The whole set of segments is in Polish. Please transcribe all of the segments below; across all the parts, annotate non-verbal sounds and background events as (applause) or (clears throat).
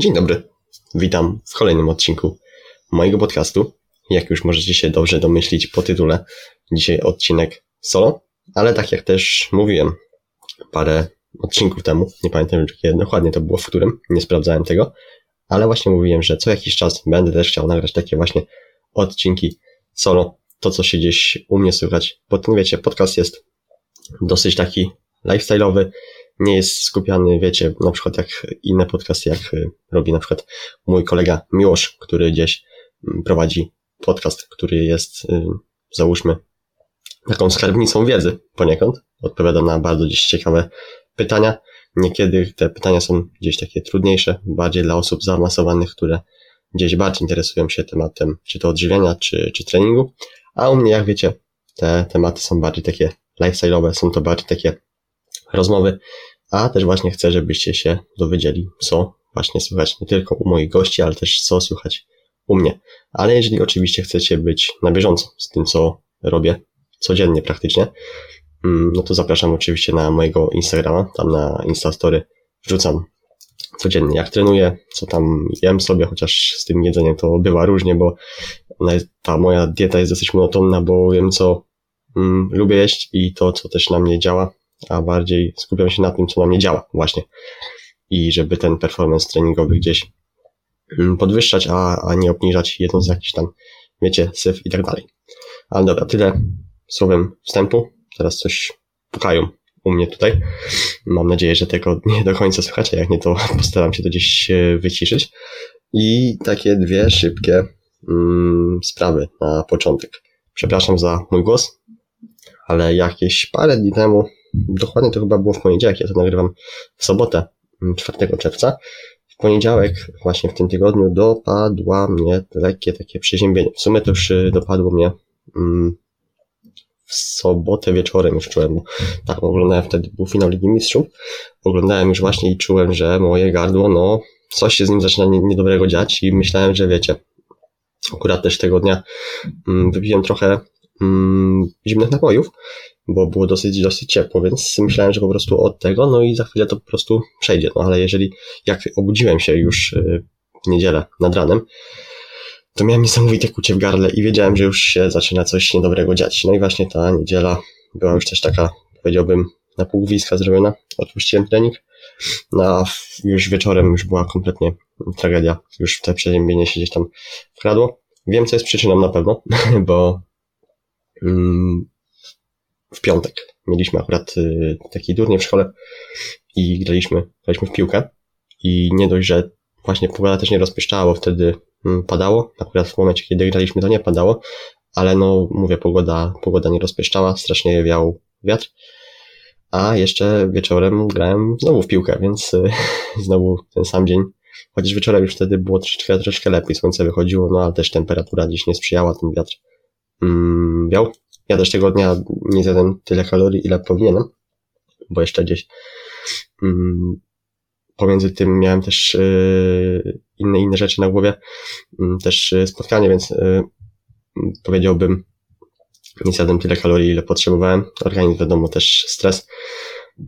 Dzień dobry. Witam w kolejnym odcinku mojego podcastu. Jak już możecie się dobrze domyślić po tytule, dzisiaj odcinek solo, ale tak jak też mówiłem parę odcinków temu, nie pamiętam kiedy dokładnie to było w którym, nie sprawdzałem tego, ale właśnie mówiłem, że co jakiś czas będę też chciał nagrać takie właśnie odcinki solo, to co się gdzieś u mnie słychać, bo ten wiecie, podcast jest dosyć taki lifestyle'owy, nie jest skupiany, wiecie, na przykład jak inne podcasty, jak y, robi na przykład mój kolega Miłosz, który gdzieś mm, prowadzi podcast, który jest, y, załóżmy, taką skarbnicą wiedzy poniekąd. Odpowiada na bardzo gdzieś ciekawe pytania. Niekiedy te pytania są gdzieś takie trudniejsze, bardziej dla osób zaawansowanych, które gdzieś bardziej interesują się tematem czy to odżywiania, czy, czy treningu. A u mnie, jak wiecie, te tematy są bardziej takie lifestyle'owe, są to bardziej takie rozmowy, a też właśnie chcę, żebyście się dowiedzieli, co właśnie słychać nie tylko u moich gości, ale też co słychać u mnie. Ale jeżeli oczywiście chcecie być na bieżąco z tym, co robię codziennie praktycznie, mm, no to zapraszam oczywiście na mojego Instagrama, tam na Instastory wrzucam codziennie, jak trenuję, co tam jem sobie, chociaż z tym jedzeniem to bywa różnie, bo ta moja dieta jest dosyć monotonna, bo wiem, co mm, lubię jeść i to, co też na mnie działa, a bardziej skupiam się na tym, co na mnie działa właśnie. I żeby ten performance treningowy gdzieś mm, podwyższać, a, a nie obniżać jedząc jakiś tam, wiecie, syf i tak dalej. Ale dobra, tyle słowem wstępu. Teraz coś pukają u mnie tutaj. Mam nadzieję, że tego (laughs) nie do końca słuchacie, jak nie to (laughs) postaram się to gdzieś wyciszyć. I takie dwie szybkie mm, sprawy na początek. Przepraszam za mój głos, ale jakieś parę dni temu dokładnie to chyba było w poniedziałek, ja to nagrywam w sobotę, 4 mm, czerwca. W poniedziałek, właśnie w tym tygodniu, dopadła mnie lekkie takie przeziębienie. W sumie to już y, dopadło mnie mm, w sobotę wieczorem już czułem, bo tak oglądałem wtedy, był finał Ligi Mistrzów, oglądałem już właśnie i czułem, że moje gardło, no, coś się z nim zaczyna niedobrego dziać i myślałem, że wiecie, akurat też tego dnia mm, wypiłem trochę zimnych napojów bo było dosyć, dosyć ciepło, więc myślałem, że po prostu od tego, no i za chwilę to po prostu przejdzie. No ale jeżeli, jak obudziłem się już y, w niedzielę nad ranem, to miałem niesamowite kucie w gardle i wiedziałem, że już się zaczyna coś niedobrego dziać. No i właśnie ta niedziela była już też taka, powiedziałbym, na półwiska zrobiona. Odpuściłem trening. No a już wieczorem już była kompletnie tragedia. Już te przeziębienie się gdzieś tam wkradło. Wiem, co jest przyczyną na pewno, (laughs) bo mm, w piątek. Mieliśmy akurat y, taki turniej w szkole i graliśmy, graliśmy w piłkę i nie dość, że właśnie pogoda też nie rozpieszczała, bo wtedy mm, padało. Akurat w momencie, kiedy graliśmy, to nie padało, ale no, mówię, pogoda, pogoda nie rozpieszczała, strasznie wiał wiatr. A jeszcze wieczorem grałem znowu w piłkę, więc y, (laughs) znowu ten sam dzień. Chociaż wieczorem już wtedy było troszeczkę, troszeczkę lepiej, słońce wychodziło, no ale też temperatura gdzieś nie sprzyjała, ten wiatr mm, wiał. Ja też tego dnia nie zjadłem tyle kalorii, ile powinienem, bo jeszcze gdzieś mm, pomiędzy tym miałem też y, inne, inne rzeczy na głowie, y, też y, spotkanie, więc y, powiedziałbym, nie zjadłem tyle kalorii, ile potrzebowałem. Organizm, wiadomo, też stres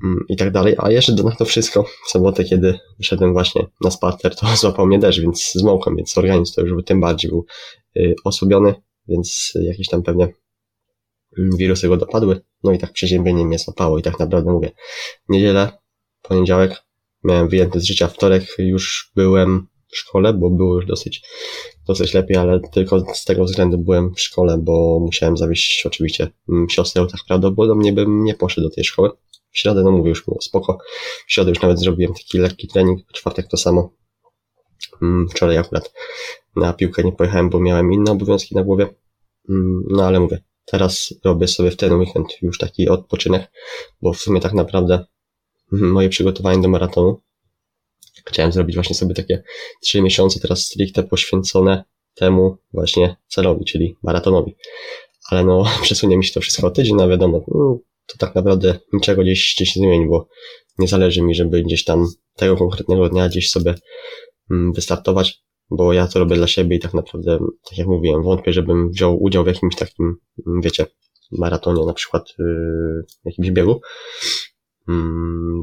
mm, i tak dalej. A jeszcze do to wszystko, w sobotę, kiedy wyszedłem właśnie na sparter, to (laughs) złapał mnie deszcz, więc zmokłem, więc organizm to już tym bardziej był osłabiony, więc jakieś tam pewnie wirusy go dopadły, no i tak przeziębienie mnie złapało i tak naprawdę mówię, niedzielę, poniedziałek miałem wyjęty z życia, wtorek już byłem w szkole, bo było już dosyć, dosyć lepiej, ale tylko z tego względu byłem w szkole, bo musiałem zawieźć oczywiście mm, siostrę, tak prawdopodobnie bym nie poszedł do tej szkoły. W środę, no mówię, już było spoko. W środę już nawet zrobiłem taki lekki trening, w czwartek to samo. Mm, wczoraj akurat na piłkę nie pojechałem, bo miałem inne obowiązki na głowie. Mm, no ale mówię, Teraz robię sobie w ten weekend już taki odpoczynek, bo w sumie tak naprawdę (laughs) moje przygotowanie do maratonu chciałem zrobić właśnie sobie takie trzy miesiące teraz stricte poświęcone temu właśnie celowi, czyli maratonowi. Ale no, (laughs) przesunie mi się to wszystko o tydzień, no wiadomo, no, to tak naprawdę niczego gdzieś, gdzieś nie zmieni, bo nie zależy mi, żeby gdzieś tam tego konkretnego dnia gdzieś sobie mm, wystartować bo ja to robię dla siebie i tak naprawdę, tak jak mówiłem, wątpię, żebym wziął udział w jakimś takim, wiecie, maratonie, na przykład yy, jakimś biegu, yy,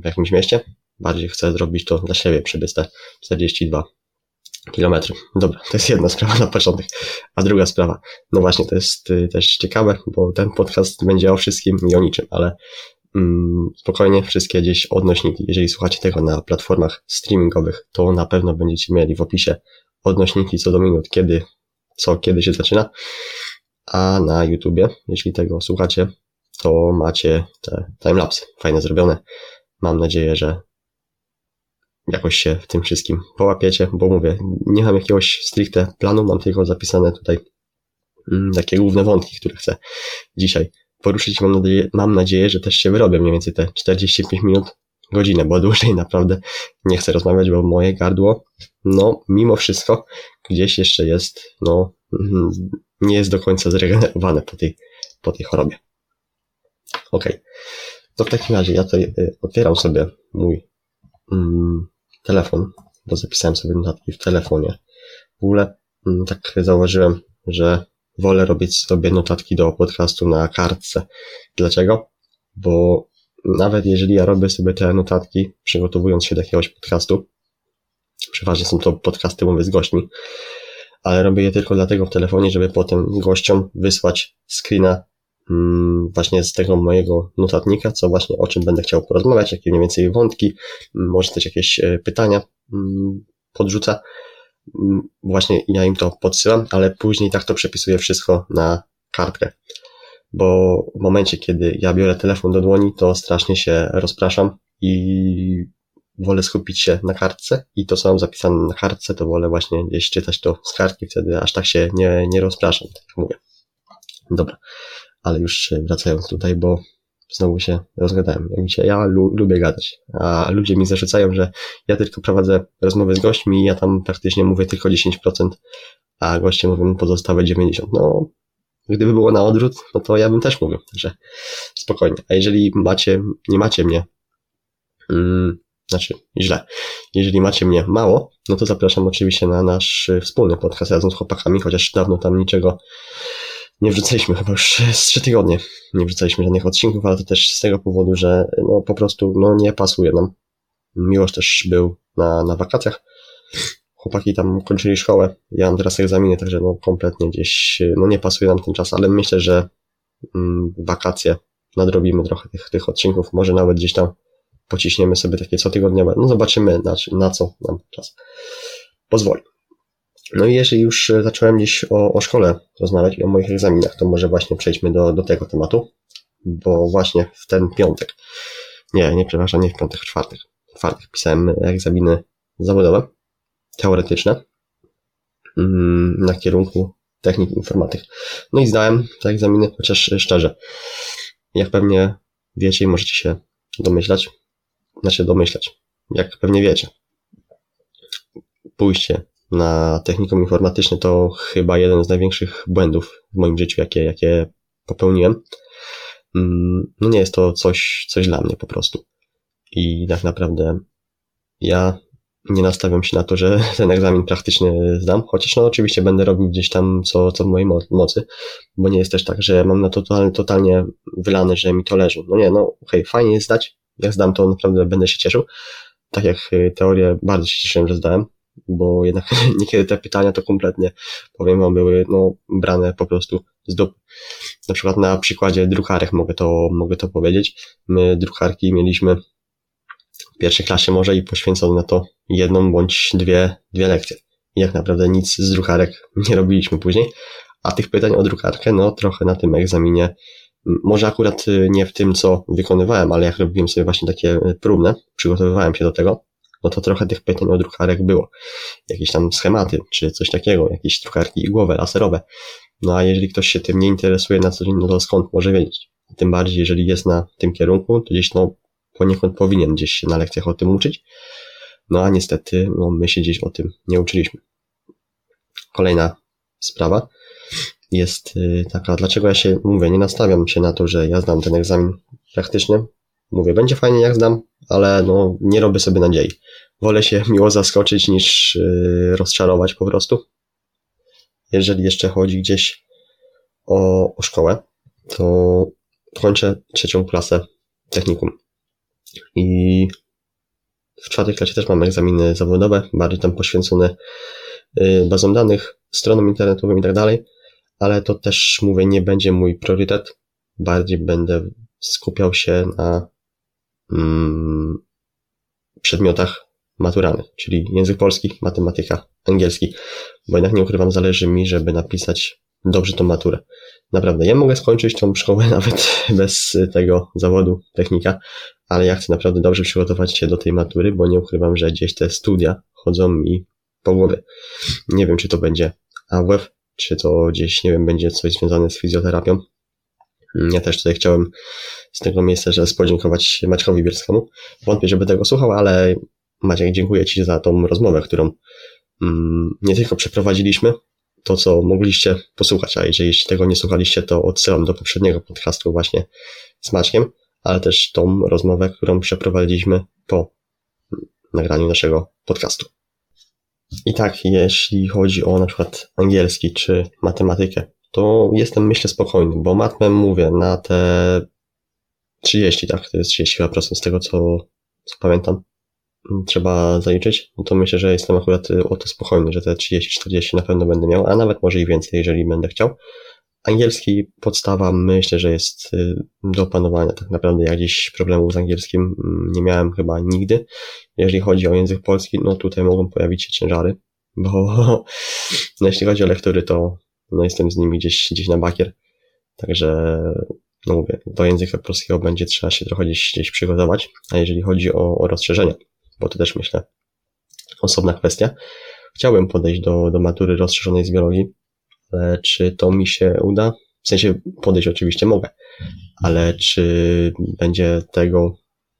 w jakimś mieście. Bardziej chcę zrobić to dla siebie, przebiec te 42 kilometry. Dobra, to jest jedna sprawa (laughs) na początek. A druga sprawa, no właśnie, to jest y, też ciekawe, bo ten podcast będzie o wszystkim i o niczym, ale mm, spokojnie wszystkie gdzieś odnośniki. Jeżeli słuchacie tego na platformach streamingowych, to na pewno będziecie mieli w opisie odnośniki co do minut, kiedy, co, kiedy się zaczyna. A na YouTubie, jeśli tego słuchacie, to macie te timelapsy fajnie zrobione. Mam nadzieję, że jakoś się w tym wszystkim połapiecie, bo mówię, nie mam jakiegoś stricte planu, mam tylko zapisane tutaj mm, takie główne wątki, które chcę dzisiaj poruszyć. Mam nadzieję, mam nadzieję, że też się wyrobię mniej więcej te 45 minut, godzinę, bo dłużej (laughs) naprawdę nie chcę rozmawiać, bo moje gardło, no mimo wszystko gdzieś jeszcze jest, no mm, nie jest do końca zregenerowane po tej, po tej chorobie. Okay. To w takim razie ja tutaj y, otwieram sobie mój mm, telefon, bo zapisałem sobie notatki w telefonie. W ogóle mm, tak zauważyłem, że wolę robić sobie notatki do podcastu na kartce. Dlaczego? Bo nawet jeżeli ja robię sobie te notatki, przygotowując się do jakiegoś podcastu, przeważnie są to podcasty, mówię, z gośćmi, ale robię je tylko dlatego w telefonie, żeby potem gościom wysłać screena Mm, właśnie z tego mojego notatnika, co właśnie o czym będę chciał porozmawiać, jakie mniej więcej wątki, mm, może też jakieś e, pytania mm, podrzucę. Właśnie ja im to podsyłam, ale później tak to przepisuję wszystko na kartkę. Bo w momencie, kiedy ja biorę telefon do dłoni, to strasznie się rozpraszam i wolę skupić się na kartce i to, co mam zapisane na kartce, to wolę właśnie gdzieś czytać to z kartki, wtedy aż tak się nie, nie rozpraszam, tak jak mówię. Dobra ale już wracając tutaj, bo znowu się rozgadałem. Jak widzicie, ja lu lubię gadać, a ludzie mi zarzucają, że ja tylko prowadzę rozmowy z gośćmi i ja tam praktycznie mówię tylko 10%, a goście mówią pozostałe 90%. No, gdyby było na odwrót, no to ja bym też mówił, także spokojnie. A jeżeli macie, nie macie mnie, mm, znaczy źle, jeżeli macie mnie mało, no to zapraszam oczywiście na nasz wspólny podcast razem z chłopakami, chociaż dawno tam niczego nie wrzucaliśmy chyba już z trzy tygodnie. Nie wrzucaliśmy żadnych odcinków, ale to też z tego powodu, że no po prostu no nie pasuje nam. Miłość też był na, na wakacjach. Chłopaki tam kończyli szkołę. Ja mam teraz egzaminy, także no kompletnie gdzieś, no nie pasuje nam ten czas, ale myślę, że mm, wakacje nadrobimy trochę tych, tych odcinków. Może nawet gdzieś tam pociśniemy sobie takie cotygodniowe. No zobaczymy na, na co nam czas pozwoli. No i jeżeli już zacząłem gdzieś o, o szkole rozmawiać i o moich egzaminach, to może właśnie przejdźmy do, do tego tematu, bo właśnie w ten piątek, nie, nie, przepraszam, nie w piątek, w czwartek, w czwartek pisałem egzaminy zawodowe, teoretyczne, mm, na kierunku technik informatyk. No i zdałem te egzaminy, chociaż szczerze, jak pewnie wiecie i możecie się domyślać, znaczy domyślać, jak pewnie wiecie, pójście na technikum informatyczne to chyba jeden z największych błędów w moim życiu, jakie, jakie popełniłem. Mm, no nie jest to coś, coś dla mnie po prostu. I tak naprawdę ja nie nastawiam się na to, że (laughs) ten egzamin praktyczny zdam, chociaż no oczywiście będę robił gdzieś tam co, co w mojej mocy, bo nie jest też tak, że mam na to totalnie, totalnie wylane, że mi to leży. No nie, no okej, fajnie jest zdać, jak zdam to naprawdę będę się cieszył. Tak jak y, teorię bardzo się cieszyłem, że zdałem, bo jednak (laughs) niekiedy te pytania to kompletnie, powiem wam, były no, brane po prostu z dup. Na przykład na przykładzie drukarek mogę to, mogę to powiedzieć. My drukarki mieliśmy pierwszej klasie może i poświęcono na to jedną bądź dwie, dwie lekcje. I jak naprawdę nic z drukarek nie robiliśmy później. A tych pytań o drukarkę, no trochę na tym egzaminie, może akurat y, nie w tym, co wykonywałem, ale jak robiłem sobie właśnie takie y, próbne, przygotowywałem się do tego, no to trochę tych pytań o drukarek było. Jakieś tam schematy, czy coś takiego, jakieś drukarki igłowe, laserowe. No a jeżeli ktoś się tym nie interesuje na co dzień, no to skąd może wiedzieć? Tym bardziej, jeżeli jest na tym kierunku, to gdzieś no poniekąd powinien gdzieś się na lekcjach o tym uczyć. No a niestety, no my się gdzieś o tym nie uczyliśmy. Kolejna sprawa jest y, taka, dlaczego ja się, mówię, nie nastawiam się na to, że ja znam ten egzamin praktyczny. Mówię, będzie fajnie jak zdam, ale no, nie robię sobie nadziei. Wolę się (laughs) miło zaskoczyć niż yy, rozczarować po prostu. Jeżeli jeszcze chodzi gdzieś o, o szkołę, to kończę trzecią klasę technikum. I w czwartej klasie też mam egzaminy zawodowe, bardziej tam poświęcone y, bazą danych, stroną internetową i tak dalej, ale to też mówię, nie będzie mój priorytet. Bardziej będę skupiał się na mm, przedmiotach maturalnych, czyli język polski, matematyka, angielski, bo jednak nie ukrywam, zależy mi, żeby napisać dobrze tą maturę. Naprawdę, ja mogę skończyć tą szkołę (laughs) nawet bez tego zawodu technika, ale ja chcę naprawdę dobrze przygotować się do tej matury, bo nie ukrywam, że gdzieś te studia chodzą mi po głowie. Nie wiem, czy to będzie AWF, czy to gdzieś, nie wiem, będzie coś związane z fizjoterapią. Ja też tutaj chciałem z tego miejsca, że podziękować Maćkowi Bielskiemu. Wątpię, żeby tego słuchał, ale Maciek, dziękuję Ci za tą rozmowę, którą mm, nie tylko przeprowadziliśmy, to co mogliście posłuchać, a jeżeli tego nie słuchaliście, to odsyłam do poprzedniego podcastu właśnie z Maćkiem, ale też tą rozmowę, którą przeprowadziliśmy po nagraniu naszego podcastu. I tak, jeśli chodzi o na przykład angielski czy matematykę, to jestem myślę spokojny, bo matmę mówię na te 30, tak, to jest 30% z tego co, co pamiętam, trzeba zaliczyć, no to myślę, że jestem akurat o to spokojny, że te 30-40 na pewno będę miał, a nawet może i więcej, jeżeli będę chciał. Angielski podstawa myślę, że jest y, do opanowania. Tak naprawdę ja gdzieś problemów z angielskim mm, nie miałem chyba nigdy. Jeżeli chodzi o język polski, no tutaj mogą pojawić się ciężary, (laughs) bo no jeśli chodzi o lektury, to no jestem z nimi gdzieś, gdzieś na bakier. Także no mówię, do języka polskiego będzie trzeba się trochę gdzieś, gdzieś przygotować. A jeżeli chodzi o, o rozszerzenia, bo to też myślę osobna kwestia. Chciałbym podejść do, do matury rozszerzonej z biologii, czy to mi się uda? W sensie podejść oczywiście mogę, ale czy będzie tego,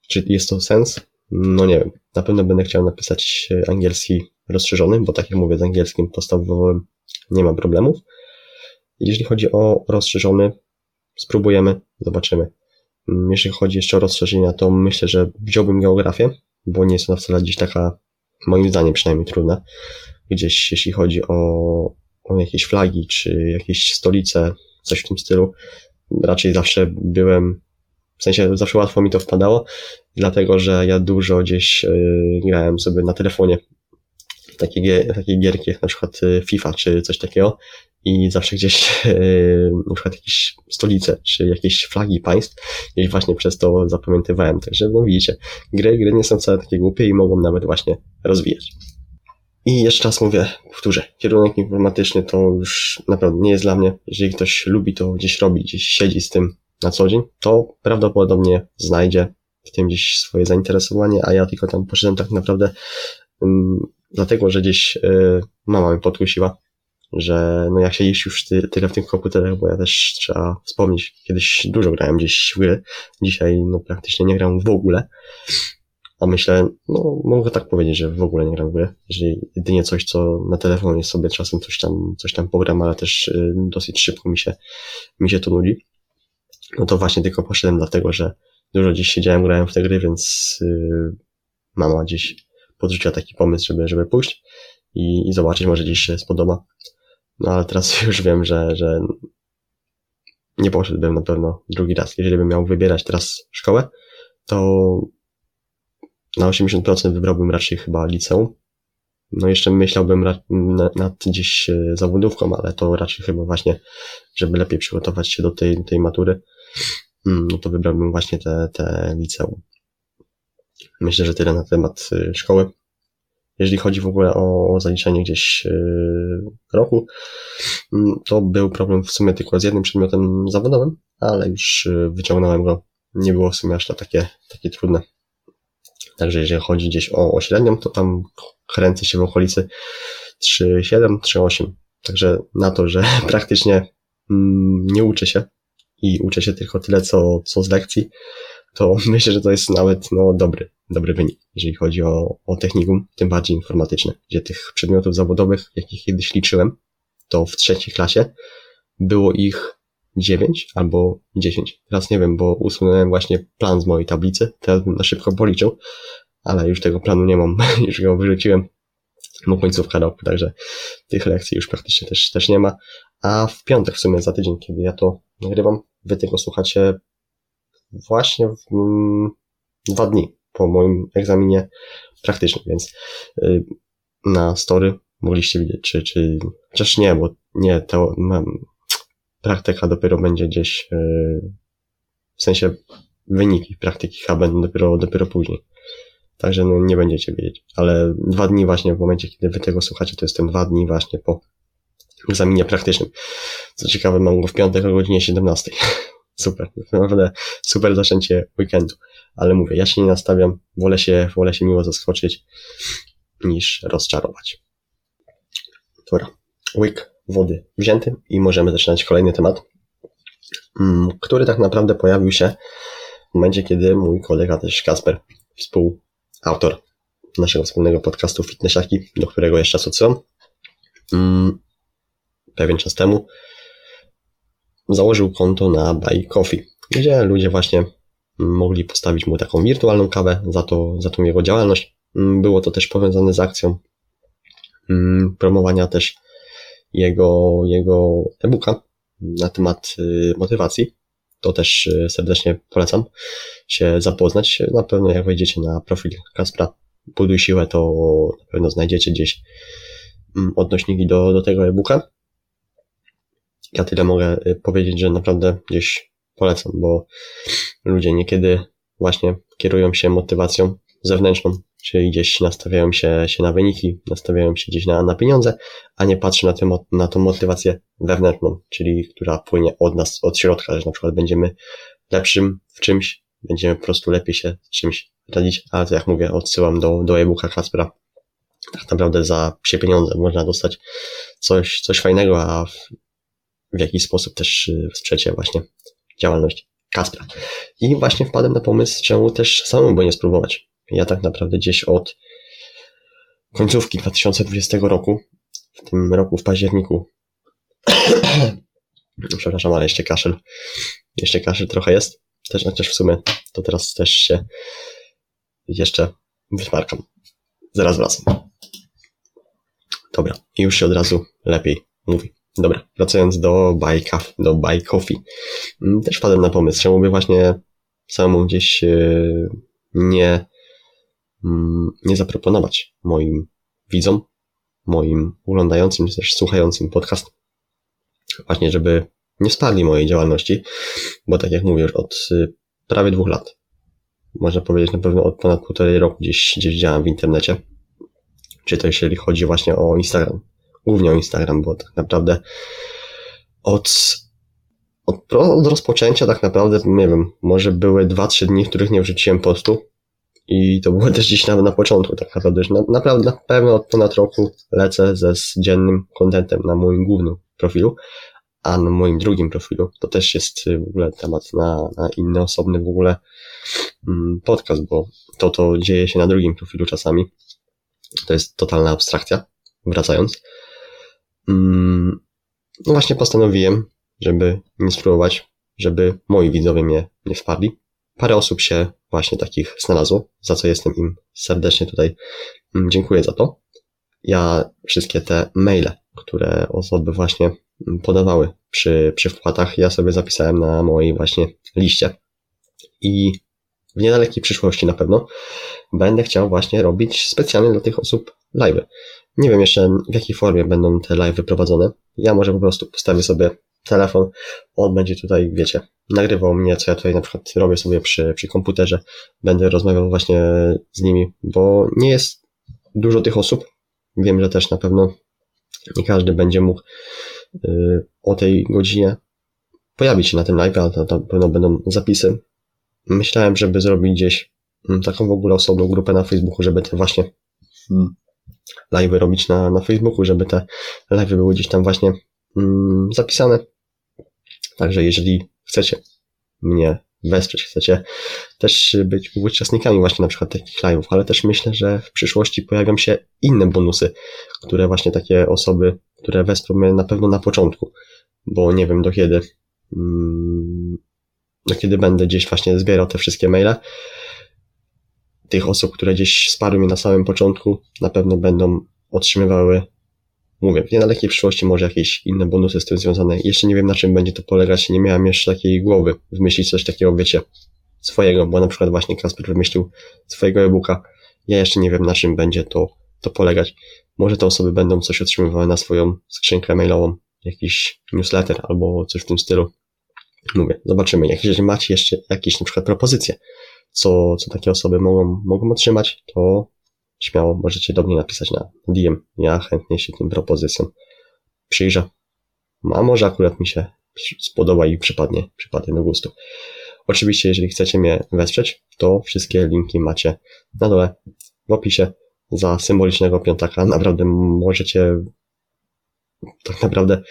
czy jest to sens? No nie wiem. Na pewno będę chciał napisać angielski rozszerzony, bo tak jak mówię, z angielskim podstawowym nie ma problemów. Jeśli chodzi o rozszerzony, spróbujemy, zobaczymy. Jeśli chodzi jeszcze o rozszerzenia, to myślę, że wziąłbym geografię, bo nie jest ona wcale gdzieś taka, moim zdaniem przynajmniej trudna. Gdzieś jeśli chodzi o, o jakieś flagi, czy jakieś stolice, coś w tym stylu, raczej zawsze byłem, w sensie zawsze łatwo mi to wpadało, dlatego że ja dużo gdzieś yy, grałem sobie na telefonie takie, takie gierki jak na przykład y, FIFA czy coś takiego i zawsze gdzieś yy, na przykład jakieś stolice czy jakieś flagi państw gdzieś właśnie przez to zapamiętywałem. Także no widzicie, gry, gry nie są wcale takie głupie i mogą nawet właśnie rozwijać. I jeszcze raz mówię, powtórzę, kierunek informatyczny to już naprawdę nie jest dla mnie. Jeżeli ktoś lubi to gdzieś robi, gdzieś siedzi z tym na co dzień, to prawdopodobnie znajdzie w tym gdzieś swoje zainteresowanie, a ja tylko tam poszedłem tak naprawdę um, dlatego, że gdzieś y, mama mnie podkusiła, że no jak siedzisz już ty, tyle w tych komputerach, bo ja też trzeba wspomnieć, kiedyś dużo grałem gdzieś w gry, dzisiaj no praktycznie nie gram w ogóle, a myślę, no mogę tak powiedzieć, że w ogóle nie gram w gry, jeżeli jedynie coś, co na telefonie sobie czasem coś tam, coś tam pogram, ale też y, dosyć szybko mi się, mi się to nudzi. No to właśnie tylko poszedłem dlatego, że dużo dziś siedziałem, grałem w te gry, więc yy, mama gdzieś podrzuciła taki pomysł, żeby, żeby pójść i, i zobaczyć, może gdzieś się spodoba. No ale teraz (laughs) już wiem, że, że nie poszedłbym na pewno drugi raz. Jeżeli bym miał wybierać teraz szkołę, to na 80% wybrałbym raczej chyba liceum. No jeszcze myślałbym nad gdzieś e, zawodówką, ale to raczej chyba właśnie, żeby lepiej przygotować się do tej, tej matury, mm, no to wybrałbym właśnie te, te liceum. Myślę, że tyle na temat e, szkoły. Jeżeli chodzi w ogóle o, zaliczenie gdzieś yy, roku, mm, to był problem w sumie tylko z jednym przedmiotem zawodowym, ale już wyciągnąłem go. Nie było w sumie aż to takie, takie trudne. Także jeżeli chodzi gdzieś o, o średnią, to tam kręcę się w okolicy 3,7, 3,8. Także na to, że (laughs) praktycznie mm, nie uczę się i uczę się tylko tyle, co, co z lekcji, to (laughs) myślę, że to jest nawet no, dobry, dobry wynik, jeżeli chodzi o, o technikum, tym bardziej informatyczne, gdzie tych przedmiotów zawodowych, jakich kiedyś liczyłem, to w trzeciej klasie było ich 9 albo 10. Teraz nie wiem, bo usunąłem właśnie plan z mojej tablicy, teraz bym na szybko policzył, ale już tego planu nie mam, (laughs) już go wyrzuciłem, no końcówka roku, także tych lekcji już praktycznie też, też nie ma. A w piątek w sumie za tydzień, kiedy ja to nagrywam, wy tego słuchacie właśnie w, mm, dwa dni po moim egzaminie praktycznym, więc y, na story mogliście widzieć, czy, czy, chociaż nie, bo nie, to mam, praktyka dopiero będzie gdzieś, yy, w sensie wyniki praktyki chyba będą dopiero, dopiero później. Także no, nie będziecie wiedzieć. Ale dwa dni właśnie w momencie, kiedy wy tego słuchacie, to jestem dwa dni właśnie po egzaminie praktycznym. Co ciekawe, mam go w piątek o godzinie 17. (laughs) super. Naprawdę super zaczęcie weekendu. Ale mówię, ja się nie nastawiam. Wolę się, wolę się miło zaskoczyć niż rozczarować. Dobra. Łyk wody wzięty i możemy zaczynać kolejny temat, mm, który tak naprawdę pojawił się w momencie, kiedy mój kolega też Kasper, współautor naszego wspólnego podcastu Fitnessiaki, do którego jeszcze czas odsyłam, mm, pewien czas temu założył konto na Buy Coffee, gdzie ludzie właśnie mogli postawić mu taką wirtualną kawę za, to, za tą jego działalność. Mm, było to też powiązane z akcją promowania też jego, jego e-booka na temat y, motywacji. To też y, serdecznie polecam się zapoznać. Na pewno jak wejdziecie na profil Kaspra Buduj Siłę, to na pewno znajdziecie gdzieś mm, odnośniki do, do tego e-booka. Ja tyle mogę y, powiedzieć, że naprawdę gdzieś polecam, bo ludzie niekiedy właśnie kierują się motywacją zewnętrzną, czyli gdzieś nastawiają się, się na wyniki, nastawiają się gdzieś na, na pieniądze, a nie patrzą na, tym, na tą motywację wewnętrzną, czyli która płynie od nas, od środka, że na przykład będziemy lepszym w czymś, będziemy po prostu lepiej się z czymś radzić, ale to jak mówię, odsyłam do, do e-booka Kaspera. Tak naprawdę za psie pieniądze można dostać coś, coś fajnego, a w, w jakiś sposób też y, wsprzecie właśnie działalność Kaspra. I właśnie wpadłem na pomysł, czemu też samemu by nie spróbować. Ja tak naprawdę gdzieś od końcówki 2020 roku, w tym roku w październiku, (clears throat) przepraszam, ale jeszcze kaszel, jeszcze kaszel trochę jest, też chociaż w sumie to teraz też się jeszcze wysmarkam. Zaraz wracam. Dobra, i już się od razu lepiej mówi. Dobra, wracając do coffee, do buy coffee. Mm, też wpadłem na pomysł, czemu by właśnie samemu gdzieś e, nie nie zaproponować moim widzom, moim oglądającym, czy też słuchającym podcast, właśnie żeby nie spadli mojej działalności, bo tak jak mówię, już od y, prawie dwóch lat, można powiedzieć na pewno od ponad półtorej roku gdzieś, gdzieś działam w internecie, czy to jeżeli chodzi właśnie o Instagram, głównie o Instagram, bo tak naprawdę od, od, rozpoczęcia tak naprawdę, nie wiem, może były dwa, trzy dni, w których nie wrzuciłem postu, i to było też gdzieś na, na początku, tak naprawdę, że na, naprawdę na pewno od ponad roku lecę ze z dziennym kontentem na moim głównym profilu, a na moim drugim profilu to też jest y, w ogóle temat na, na inny, osobny w ogóle mm, podcast, bo to, to dzieje się na drugim profilu czasami. To jest totalna abstrakcja, wracając. Mm, no właśnie postanowiłem, żeby nie spróbować, żeby moi widzowie mnie nie wpadli. Parę osób się właśnie takich znalazło, za co jestem im serdecznie tutaj mm, dziękuję za to. Ja wszystkie te maile, które osoby właśnie mm, podawały przy, przy wpłatach, ja sobie zapisałem na mojej właśnie liście. I w niedalekiej przyszłości na pewno będę chciał właśnie robić specjalnie dla tych osób live. Nie wiem jeszcze w jakiej formie będą te live prowadzone. Ja może po prostu postawię sobie telefon, on będzie tutaj, wiecie, nagrywał mnie, co ja tutaj na przykład robię sobie przy, przy komputerze, będę rozmawiał właśnie z nimi, bo nie jest dużo tych osób. Wiem, że też na pewno nie każdy będzie mógł y, o tej godzinie pojawić się na tym live, ale to na pewno będą zapisy. Myślałem, żeby zrobić gdzieś mm, taką w ogóle osobną grupę na Facebooku, żeby te właśnie hmm, live robić na, na Facebooku, żeby te live były gdzieś tam właśnie mm, zapisane. Także jeżeli chcecie mnie wesprzeć, chcecie też być uczestnikami właśnie na przykład takich live'ów, ale też myślę, że w przyszłości pojawią się inne bonusy, które właśnie takie osoby, które wesprą mnie na pewno na początku, bo nie wiem do kiedy, mm, do kiedy będę gdzieś właśnie zbierał te wszystkie maile. Tych osób, które gdzieś wsparły mnie na samym początku, na pewno będą otrzymywały mówię, w niedalekiej przyszłości może jakieś inne bonusy z tym związane. Jeszcze nie wiem na czym będzie to polegać, nie miałem jeszcze takiej głowy wymyślić coś takiego, wiecie, swojego, bo na przykład właśnie Kasper wymyślił swojego e-booka. Ja jeszcze nie wiem na czym będzie to, to polegać. może te osoby będą coś otrzymywały na swoją skrzynkę mailową, jakiś newsletter albo coś w tym stylu. Mówię, zobaczymy. Jak jeżeli macie jeszcze jakieś na przykład propozycje, co, co takie osoby mogą, mogą otrzymać, to śmiało możecie do mnie napisać na DM. Ja chętnie się tym propozycjom przyjrzę. A może akurat mi się spodoba i przypadnie, przypadnie do gustu. Oczywiście, jeżeli chcecie mnie wesprzeć, to wszystkie linki macie na dole w opisie za symbolicznego piątaka. Naprawdę możecie, tak naprawdę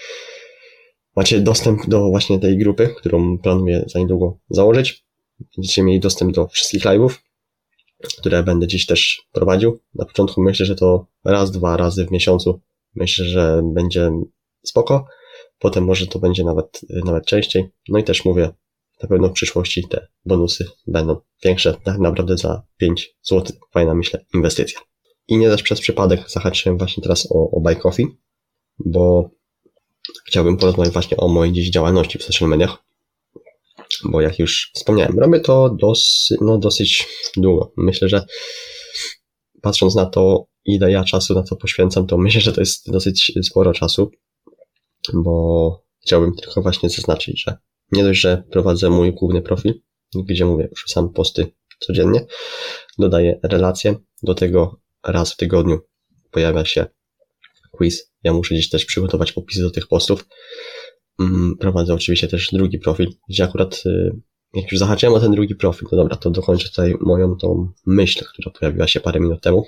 macie dostęp do właśnie tej grupy, którą planuję za niedługo założyć. Będziecie mieli dostęp do wszystkich live'ów, które będę dziś też prowadził. Na początku myślę, że to raz, dwa razy w miesiącu. Myślę, że będzie spoko. Potem może to będzie nawet, nawet częściej. No i też mówię, na pewno w przyszłości te bonusy będą większe. Tak naprawdę za 5 zł. Fajna, myślę, inwestycja. I nie też przez przypadek zahaczyłem właśnie teraz o, o Buy Coffee, bo chciałbym porozmawiać właśnie o mojej dziś działalności w social mediach. Bo jak już wspomniałem, robię to dosyć, no dosyć długo. Myślę, że patrząc na to, ile ja czasu na to poświęcam, to myślę, że to jest dosyć sporo czasu, bo chciałbym tylko właśnie zaznaczyć, że nie dość, że prowadzę mój główny profil, gdzie mówię, wrzucam posty codziennie, dodaję relacje, do tego raz w tygodniu pojawia się quiz. Ja muszę gdzieś też przygotować opisy do tych postów. Mm, prowadzę oczywiście też drugi profil, gdzie akurat y, jak już zahaczyłem o ten drugi profil, to dobra, to dokończę tutaj moją tą myśl, która pojawiła się parę minut temu.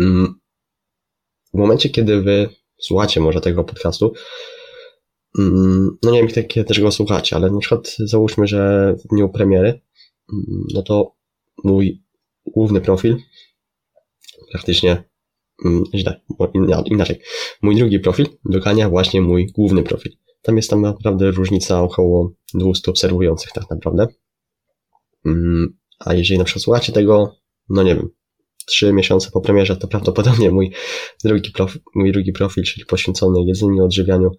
Mm, w momencie, kiedy wy słuchacie może tego podcastu, mm, no nie wiem, kiedy też go słuchacie, ale na przykład załóżmy, że w dniu premiery, no to mój główny profil praktycznie mm, źle, inaczej. Mój drugi profil dogania właśnie mój główny profil. Tam jest tam naprawdę różnica około 200 obserwujących tak naprawdę. Mm, a jeżeli na przykład słuchacie tego, no nie wiem, trzy miesiące po premierze, to prawdopodobnie mój drugi mój drugi profil czyli poświęcony jedzeniu, odżywianiu,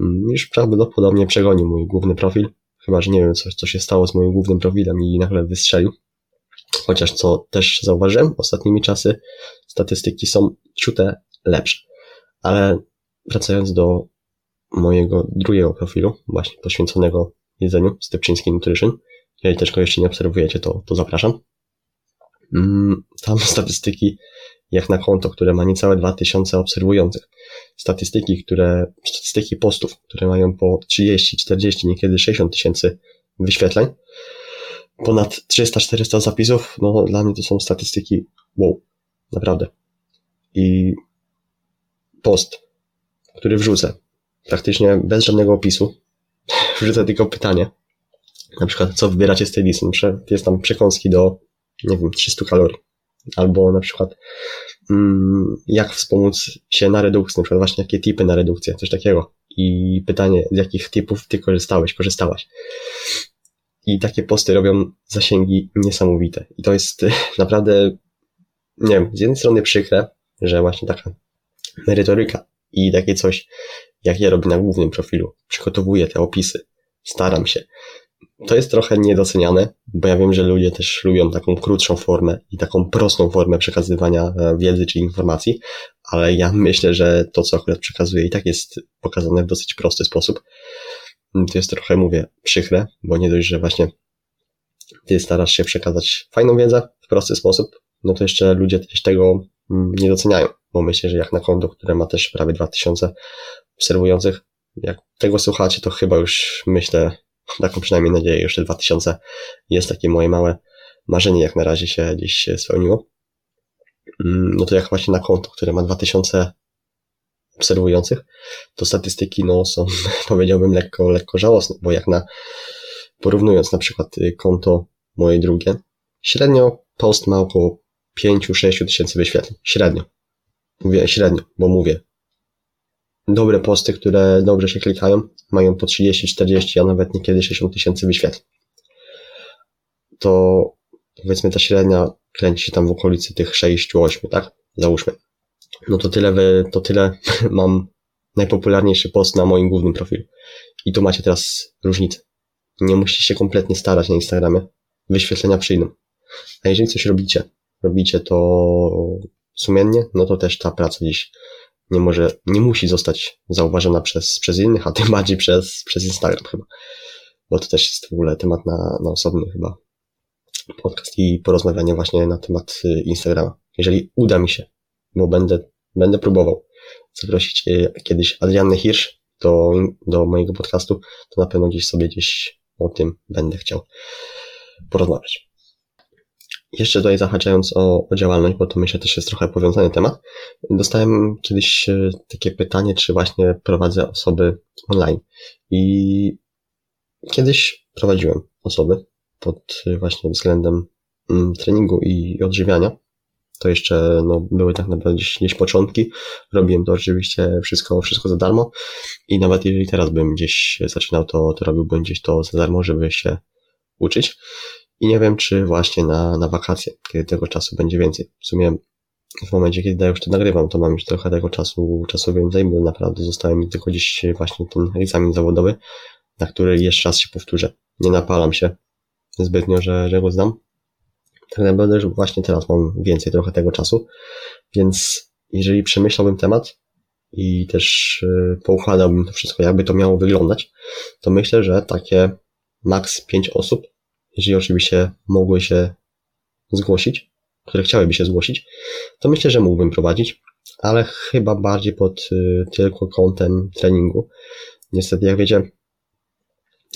mm, już prawdopodobnie przegoni mój główny profil. Chyba, że nie wiem, co, co się stało z moim głównym profilem i nagle wystrzelił. Chociaż co też zauważyłem, ostatnimi czasy statystyki są ciute lepsze. Ale wracając do mojego drugiego profilu, właśnie poświęconego jedzeniu, Stypczyński Nutrition, jeżeli też go jeszcze nie obserwujecie, to, to zapraszam. Mm, tam (laughs) statystyki jak na konto, które ma niecałe 2000 obserwujących. Statystyki, które, statystyki postów, które mają po 30, 40, niekiedy 60 tysięcy wyświetleń, ponad 300-400 zapisów, no dla mnie to są statystyki wow, naprawdę. I post, który wrzucę, praktycznie bez żadnego opisu, (laughs) wrzucę tylko pytanie, na przykład co wybieracie z tej listy, jest tam przekąski do, nie wiem, 300 kalorii, albo na przykład mm, jak wspomóc się na redukcji, na przykład właśnie jakie typy na redukcję, coś takiego. I pytanie, z jakich typów ty korzystałeś, korzystałaś. I takie posty robią zasięgi niesamowite. I to jest (laughs) naprawdę, nie wiem, z jednej strony przykre, że właśnie taka merytoryka i takie coś, jak ja robię na głównym profilu, przygotowuję te opisy, staram się. To jest trochę niedoceniane, bo ja wiem, że ludzie też lubią taką krótszą formę i taką prostą formę przekazywania e, wiedzy czy informacji, ale ja (laughs) myślę, że to, co akurat przekazuję, i tak jest pokazane w dosyć prosty sposób. To jest trochę, mówię, przykre, bo nie dość, że właśnie ty starasz się przekazać fajną wiedzę w prosty sposób, no to jeszcze ludzie też tego mm, nie doceniają, bo myślę, że jak na konto, które ma też prawie 2000 obserwujących, jak tego słuchacie, to chyba już myślę, taką przynajmniej nadzieję, już te 2000 jest takie moje małe marzenie, jak na razie się gdzieś spełniło. Mm, no to jak właśnie na konto, które ma 2000 obserwujących, to statystyki no, są, (laughs) powiedziałbym, lekko, lekko żałosne, bo jak na, porównując na przykład y, konto moje drugie, średnio post ma około 5-6 tysięcy wyświetleń. Średnio. Mówię średnio, bo mówię. Dobre posty, które dobrze się klikają, mają po 30, 40, a nawet niekiedy 60 tysięcy wyświetleń. To powiedzmy ta średnia kręci się tam w okolicy tych 6-8, tak? Załóżmy no to tyle, to tyle (laughs) mam najpopularniejszy post na moim głównym profilu. I tu macie teraz różnicę. Nie musicie się kompletnie starać na Instagramie. Wyświetlenia przyjdą. A jeżeli coś robicie, robicie to sumiennie, no to też ta praca dziś nie może, nie musi zostać zauważona przez, przez innych, a tym (laughs) bardziej przez, przez Instagram chyba. Bo to też jest w ogóle temat na, na osobny chyba podcast i porozmawianie właśnie na temat y, Instagrama. Jeżeli uda mi się, bo będę, będę próbował zaprosić y, kiedyś Adriannę Hirsch do, do mojego podcastu, to na pewno gdzieś sobie gdzieś o tym będę chciał porozmawiać. Jeszcze tutaj zahaczając o, o działalność, bo to myślę też jest trochę powiązany temat, dostałem kiedyś y, takie pytanie, czy właśnie prowadzę osoby online. I kiedyś prowadziłem osoby pod właśnie względem mm, treningu i odżywiania. To jeszcze no, były tak naprawdę gdzieś, gdzieś początki. Robiłem to oczywiście wszystko, wszystko za darmo i nawet jeżeli teraz bym gdzieś zaczynał, to, to robiłbym gdzieś to za darmo, żeby się uczyć. I nie wiem, czy właśnie na, na wakacje, kiedy tego czasu będzie więcej. W sumie w momencie, kiedy ja już to nagrywam, to mam już trochę tego czasu, czasu więcej, bo naprawdę zostałem mi tylko gdzieś właśnie ten egzamin zawodowy, na który jeszcze raz się powtórzę. Nie napalam się zbytnio, że, że go znam. Tak naprawdę, że właśnie teraz mam więcej trochę tego czasu, więc jeżeli przemyślałbym temat i też y, poukładałbym to wszystko, jakby to miało wyglądać, to myślę, że takie maks 5 osób, jeżeli oczywiście mogły się zgłosić, które chciałyby się zgłosić, to myślę, że mógłbym prowadzić, ale chyba bardziej pod y, tylko kątem treningu. Niestety, jak wiecie,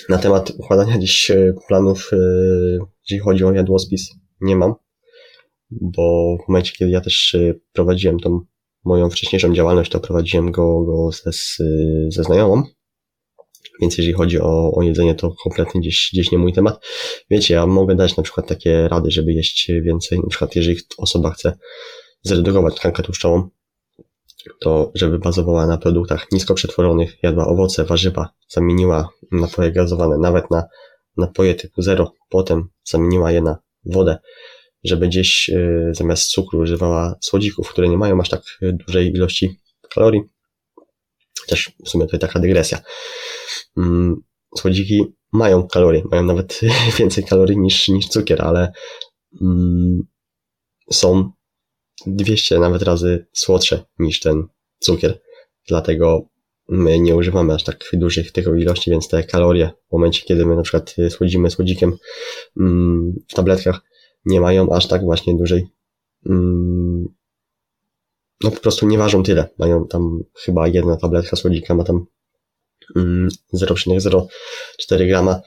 na temat układania dziś e, planów, e, jeżeli chodzi o jadłospis, nie mam, bo w momencie, kiedy ja też prowadziłem tą moją wcześniejszą działalność, to prowadziłem go, go ze, ze znajomą, więc jeżeli chodzi o, o jedzenie, to kompletnie gdzieś, gdzieś nie mój temat. Wiecie, ja mogę dać na przykład takie rady, żeby jeść więcej, na przykład jeżeli osoba chce zredukować tkankę tłuszczową, to żeby bazowała na produktach nisko przetworzonych, jadła owoce, warzywa, zamieniła napoje gazowane nawet na napoje typu zero, potem zamieniła je na wodę, żeby gdzieś y, zamiast cukru używała słodzików, które nie mają aż tak dużej ilości kalorii. Chociaż w sumie jest taka dygresja. Mm, słodziki mają kalorie, mają nawet (laughs) więcej kalorii niż, niż cukier, ale mm, są 200 nawet razy słodsze niż ten cukier. Dlatego my nie używamy aż tak dużych tego ilości, więc te kalorie w momencie, kiedy my na przykład słodzimy słodzikiem mm, w tabletkach, nie mają aż tak właśnie dużej no po prostu nie ważą tyle. Mają tam chyba jedna tabletka słodzika ma tam 0,04 mm, grama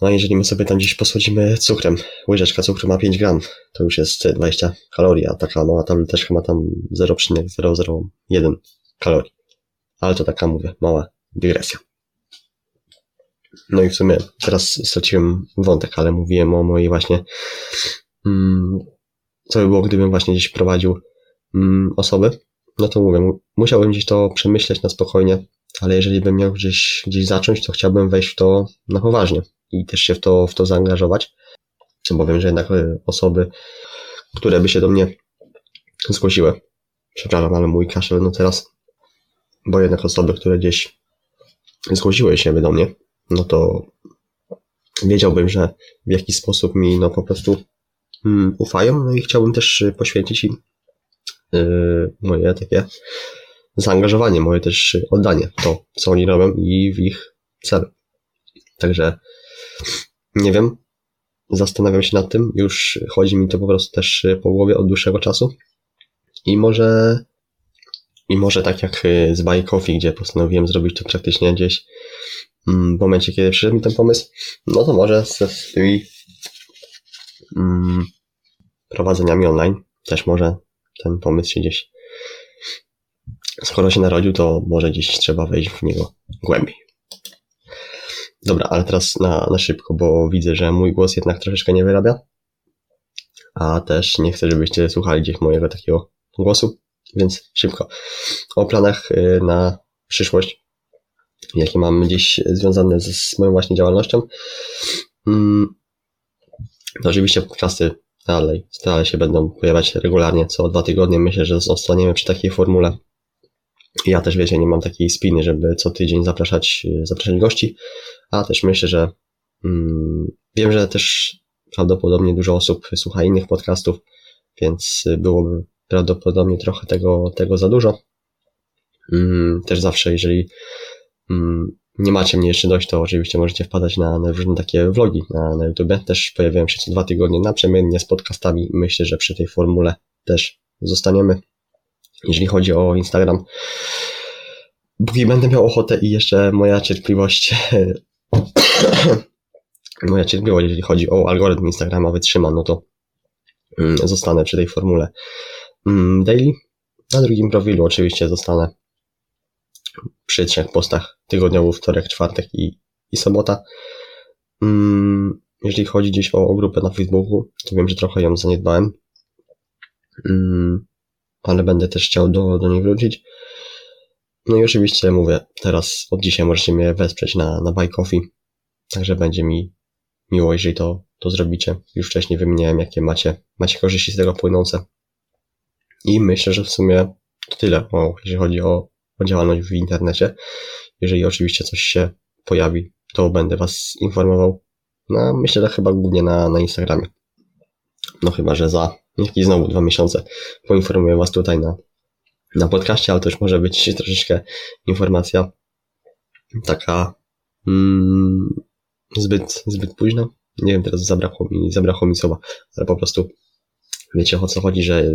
no a jeżeli my sobie tam gdzieś posłodzimy cukrem, łyżeczka cukru ma 5 gram, to już jest 20 kalorii, a taka mała tableteczka ma tam 0,001 kalorii. Ale to taka, mówię, mała dygresja. No i w sumie teraz straciłem wątek, ale mówiłem o mojej właśnie, mm, co by było, gdybym właśnie gdzieś prowadził mm, osoby. No to mówię, musiałbym gdzieś to przemyśleć na spokojnie, ale jeżeli bym miał gdzieś, gdzieś zacząć, to chciałbym wejść w to na poważnie i też się w to, w to zaangażować, bo wiem, że jednak e, osoby, które by się do mnie zgłosiły, przepraszam, ale mój kaszel no teraz, bo jednak osoby, które gdzieś zgłosiły się do mnie, no to wiedziałbym, że w jakiś sposób mi no po prostu mm, ufają, no i chciałbym też poświęcić im yy, moje takie zaangażowanie, moje też oddanie, to co oni robią i w ich cel. Także nie wiem. Zastanawiam się nad tym. Już chodzi mi to po prostu też po głowie od dłuższego czasu. I może, i może tak jak z Buy Coffee, gdzie postanowiłem zrobić to praktycznie gdzieś mm, w momencie, kiedy przyszedł mi ten pomysł, no to może z, z tymi mm, prowadzeniami online też może ten pomysł się gdzieś skoro się narodził, to może gdzieś trzeba wejść w niego głębiej. Dobra, ale teraz na, na szybko, bo widzę, że mój głos jednak troszeczkę nie wyrabia. A też nie chcę, żebyście słuchali gdzieś mojego takiego głosu, więc szybko. O planach y, na przyszłość, jakie mam gdzieś związane z, z moją właśnie działalnością. Mm, to oczywiście podcasty dalej, dalej się będą pojawiać regularnie, co dwa tygodnie. Myślę, że zostaniemy przy takiej formule ja też, wiecie, nie mam takiej spiny, żeby co tydzień zapraszać, zapraszać gości, a też myślę, że mm, wiem, że też prawdopodobnie dużo osób słucha innych podcastów, więc byłoby prawdopodobnie trochę tego, tego za dużo. Mm, też zawsze, jeżeli mm, nie macie mnie jeszcze dość, to oczywiście możecie wpadać na, na różne takie vlogi na, na YouTube. Też pojawiają się co dwa tygodnie naprzemiennie z podcastami. Myślę, że przy tej formule też zostaniemy. Jeżeli chodzi o Instagram, póki będę miał ochotę i jeszcze moja cierpliwość (coughs) moja cierpliwość, jeżeli chodzi o algorytm Instagrama wytrzyma, no to mm, zostanę przy tej formule mm, daily. Na drugim profilu oczywiście zostanę przy trzech postach tygodniowych, wtorek, czwartek i, i sobota. Mm, jeżeli chodzi gdzieś o, o grupę na Facebooku, to wiem, że trochę ją zaniedbałem, ale będę też chciał do, do niej wrócić. No i oczywiście mówię, teraz od dzisiaj możecie mnie wesprzeć na, na Buy Coffee, także będzie mi miło, jeżeli to, to zrobicie. Już wcześniej wymieniałem, jakie macie, macie korzyści z tego płynące. I myślę, że w sumie to tyle, o, jeżeli chodzi o, o działalność w internecie. Jeżeli oczywiście coś się pojawi, to będę Was informował. No, myślę, że chyba głównie na, na Instagramie. No chyba, że za jakieś znowu dwa miesiące poinformuję Was tutaj na, na podcaście, ale to już może być troszeczkę informacja taka mm, zbyt, zbyt późno. Nie wiem, teraz zabrakło mi, zabrakło mi słowa, ale po prostu wiecie o co chodzi, że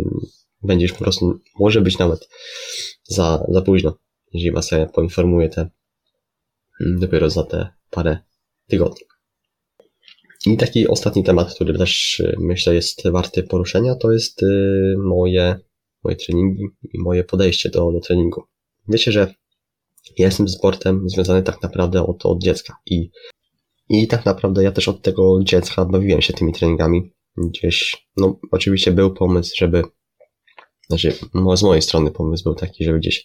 będzie już po prostu, może być nawet za, za późno, jeżeli was poinformuję te dopiero za te parę tygodni. I taki ostatni temat, który też y, myślę jest warty poruszenia, to jest y, moje, moje treningi i moje podejście do, do treningu. Wiecie, że ja jestem sportem związany tak naprawdę od, od dziecka i i tak naprawdę ja też od tego dziecka bawiłem się tymi treningami. Gdzieś, no oczywiście był pomysł, żeby, znaczy no, z mojej strony pomysł był taki, żeby gdzieś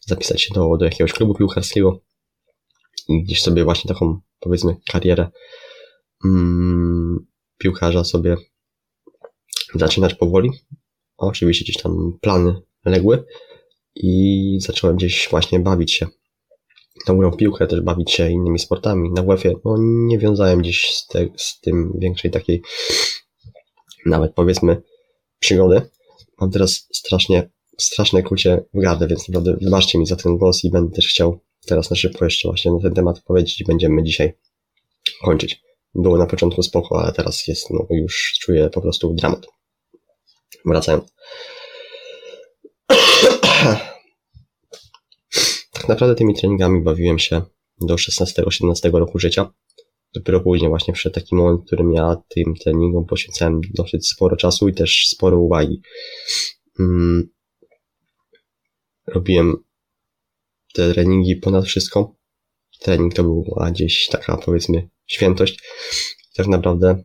zapisać się do, do jakiegoś klubu piłkarskiego i gdzieś sobie właśnie taką, powiedzmy, karierę mm, piłkarza sobie zaczynać powoli. oczywiście gdzieś tam plany legły i zacząłem gdzieś właśnie bawić się tą grą piłkę, też bawić się innymi sportami. Na WF-ie no, nie wiązałem gdzieś z, te, z tym większej takiej nawet powiedzmy przygody. Mam teraz strasznie, straszne kucie w gardę, więc naprawdę wybaczcie mi za ten głos i będę też chciał teraz na szybko jeszcze właśnie na ten temat powiedzieć i będziemy dzisiaj kończyć. Było na początku spoko, ale teraz jest, no już czuję po prostu dramat. Wracając. (clears throat) tak naprawdę tymi treningami bawiłem się do 16-17 roku życia. Dopiero później właśnie wszedł taki moment, w którym ja tym treningom poświęcałem dosyć sporo czasu i też sporo uwagi. Hmm. Robiłem te treningi ponad wszystko. Trening to była gdzieś taka powiedzmy świętość. tak naprawdę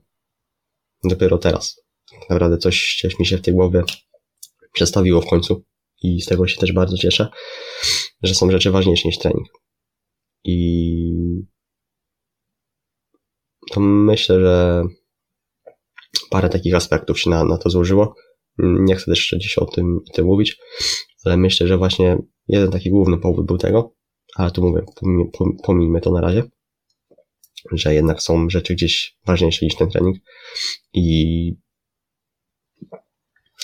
dopiero teraz. Tak naprawdę coś, coś mi się w tej głowie przestawiło w końcu i z tego się też bardzo cieszę, że są rzeczy ważniejsze niż trening. I to myślę, że parę takich aspektów się na, na to złożyło. Nie chcę też dziś o tym, o tym mówić, ale myślę, że właśnie jeden taki główny powód był tego, ale tu mówię, pomijmy to na razie, że jednak są rzeczy gdzieś ważniejsze niż ten trening i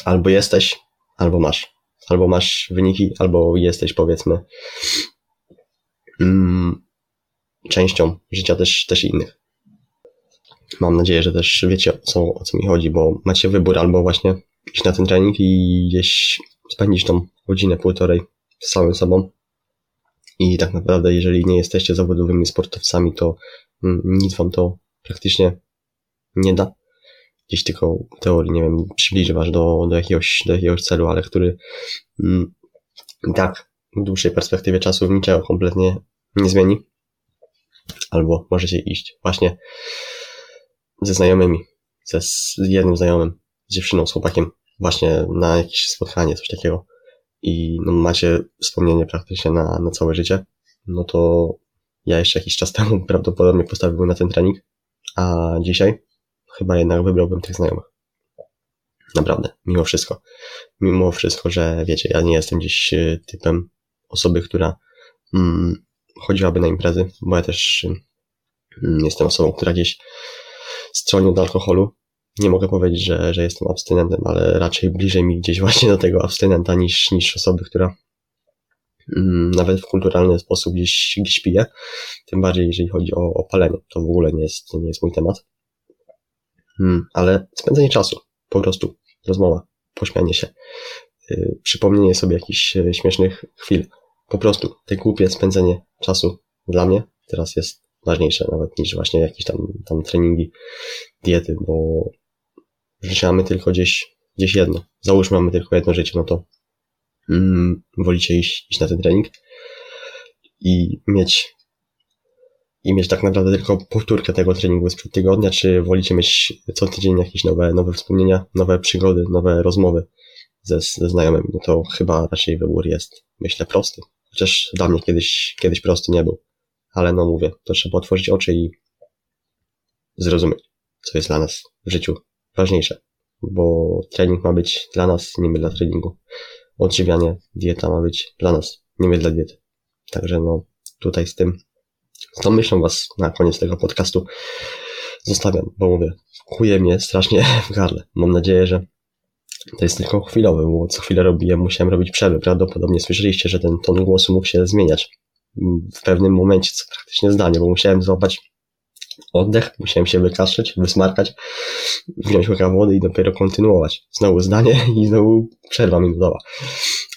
albo jesteś, albo masz albo masz wyniki, albo jesteś powiedzmy mm, częścią życia też, też innych. Mam nadzieję, że też wiecie o co, o co mi chodzi, bo macie wybór albo właśnie iść na ten trening i gdzieś spędzić tą godzinę, półtorej z samym sobą. I tak naprawdę, jeżeli nie jesteście zawodowymi sportowcami, to mm, nic wam to praktycznie nie da gdzieś tylko teorii, nie wiem, przybliży was do, do, jakiegoś, do jakiegoś celu, ale który mm, tak w dłuższej perspektywie czasu niczego kompletnie nie zmieni. Albo możecie iść właśnie ze znajomymi, ze z jednym znajomym, z dziewczyną, z chłopakiem, właśnie na jakieś spotkanie, coś takiego i no, macie wspomnienie praktycznie na, na całe życie, no to ja jeszcze jakiś czas (laughs) temu prawdopodobnie postawiłbym na ten trening, a dzisiaj chyba jednak wybrałbym tych znajomych. Naprawdę, mimo wszystko. Mimo wszystko, że wiecie, ja nie jestem gdzieś e, typem osoby, która mm, chodziłaby na imprezy, bo ja też mm, jestem osobą, która gdzieś stroni od alkoholu nie mogę powiedzieć, że, że jestem abstynentem, ale raczej bliżej mi gdzieś właśnie do tego abstynenta niż, niż osoby, która mm, nawet w kulturalny sposób gdzieś, gdzieś pije. Tym bardziej, jeżeli chodzi o, o palenie. To w ogóle nie jest, nie jest mój temat. Mm, ale spędzenie czasu, po prostu rozmowa, pośmianie się, yy, przypomnienie sobie jakichś yy, śmiesznych chwil. Po prostu te głupie spędzenie czasu dla mnie teraz jest ważniejsze nawet niż właśnie jakieś tam, tam treningi, diety, bo życie mamy tylko gdzieś, gdzieś jedno. Załóżmy, mamy tylko jedno życie, no to mm, wolicie iść, iść na ten trening i mieć i mieć tak naprawdę tylko powtórkę tego treningu sprzed tygodnia, czy wolicie mieć co tydzień jakieś nowe, nowe wspomnienia, nowe przygody, nowe rozmowy ze, ze znajomymi, no to chyba raczej wybór jest, myślę, prosty. Chociaż dla mnie kiedyś, kiedyś prosty nie był. Ale no mówię, to trzeba otworzyć oczy i zrozumieć, co jest dla nas w życiu ważniejsze. Bo trening ma być dla nas, nie my dla treningu. Odżywianie, dieta ma być dla nas, nie my dla diety. Także no, tutaj z tym, z tą myślą was na koniec tego podcastu zostawiam, bo mówię, kuje mnie strasznie (laughs) w gardle. Mam nadzieję, że to jest tylko chwilowe, bo co chwilę robiłem, musiałem robić przerwy. Prawdopodobnie słyszeliście, że ten ton głosu mógł się zmieniać w pewnym momencie, co praktycznie zdanie, bo musiałem złapać oddech, musiałem się wykaszleć, wysmarkać, wziąć łyka wody i dopiero kontynuować. Znowu zdanie (laughs) i znowu przerwa minutowa.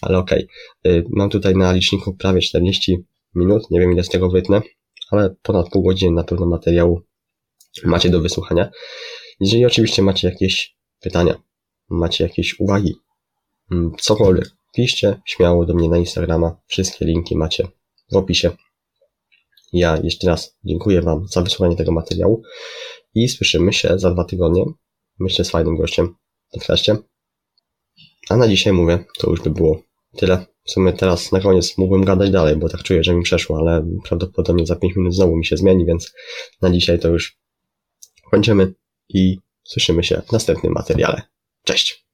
Ale okej. Okay. Mam tutaj na liczniku prawie 40 minut, nie wiem ile z tego wytnę, ale ponad pół godziny na pewno materiału macie do wysłuchania. Jeżeli oczywiście macie jakieś pytania, macie jakieś uwagi, mm, cokolwiek, piszcie śmiało do mnie na Instagrama. Wszystkie linki macie w opisie. Ja jeszcze raz dziękuję Wam za wysłuchanie tego materiału i słyszymy się za dwa tygodnie. Myślę z fajnym gościem w podcaście. A na dzisiaj mówię, to już by było tyle. W sumie teraz na koniec mógłbym gadać dalej, bo tak czuję, że mi przeszło, ale prawdopodobnie za 5 minut znowu mi się zmieni, więc na dzisiaj to już kończymy i słyszymy się w następnym materiale. Cześć!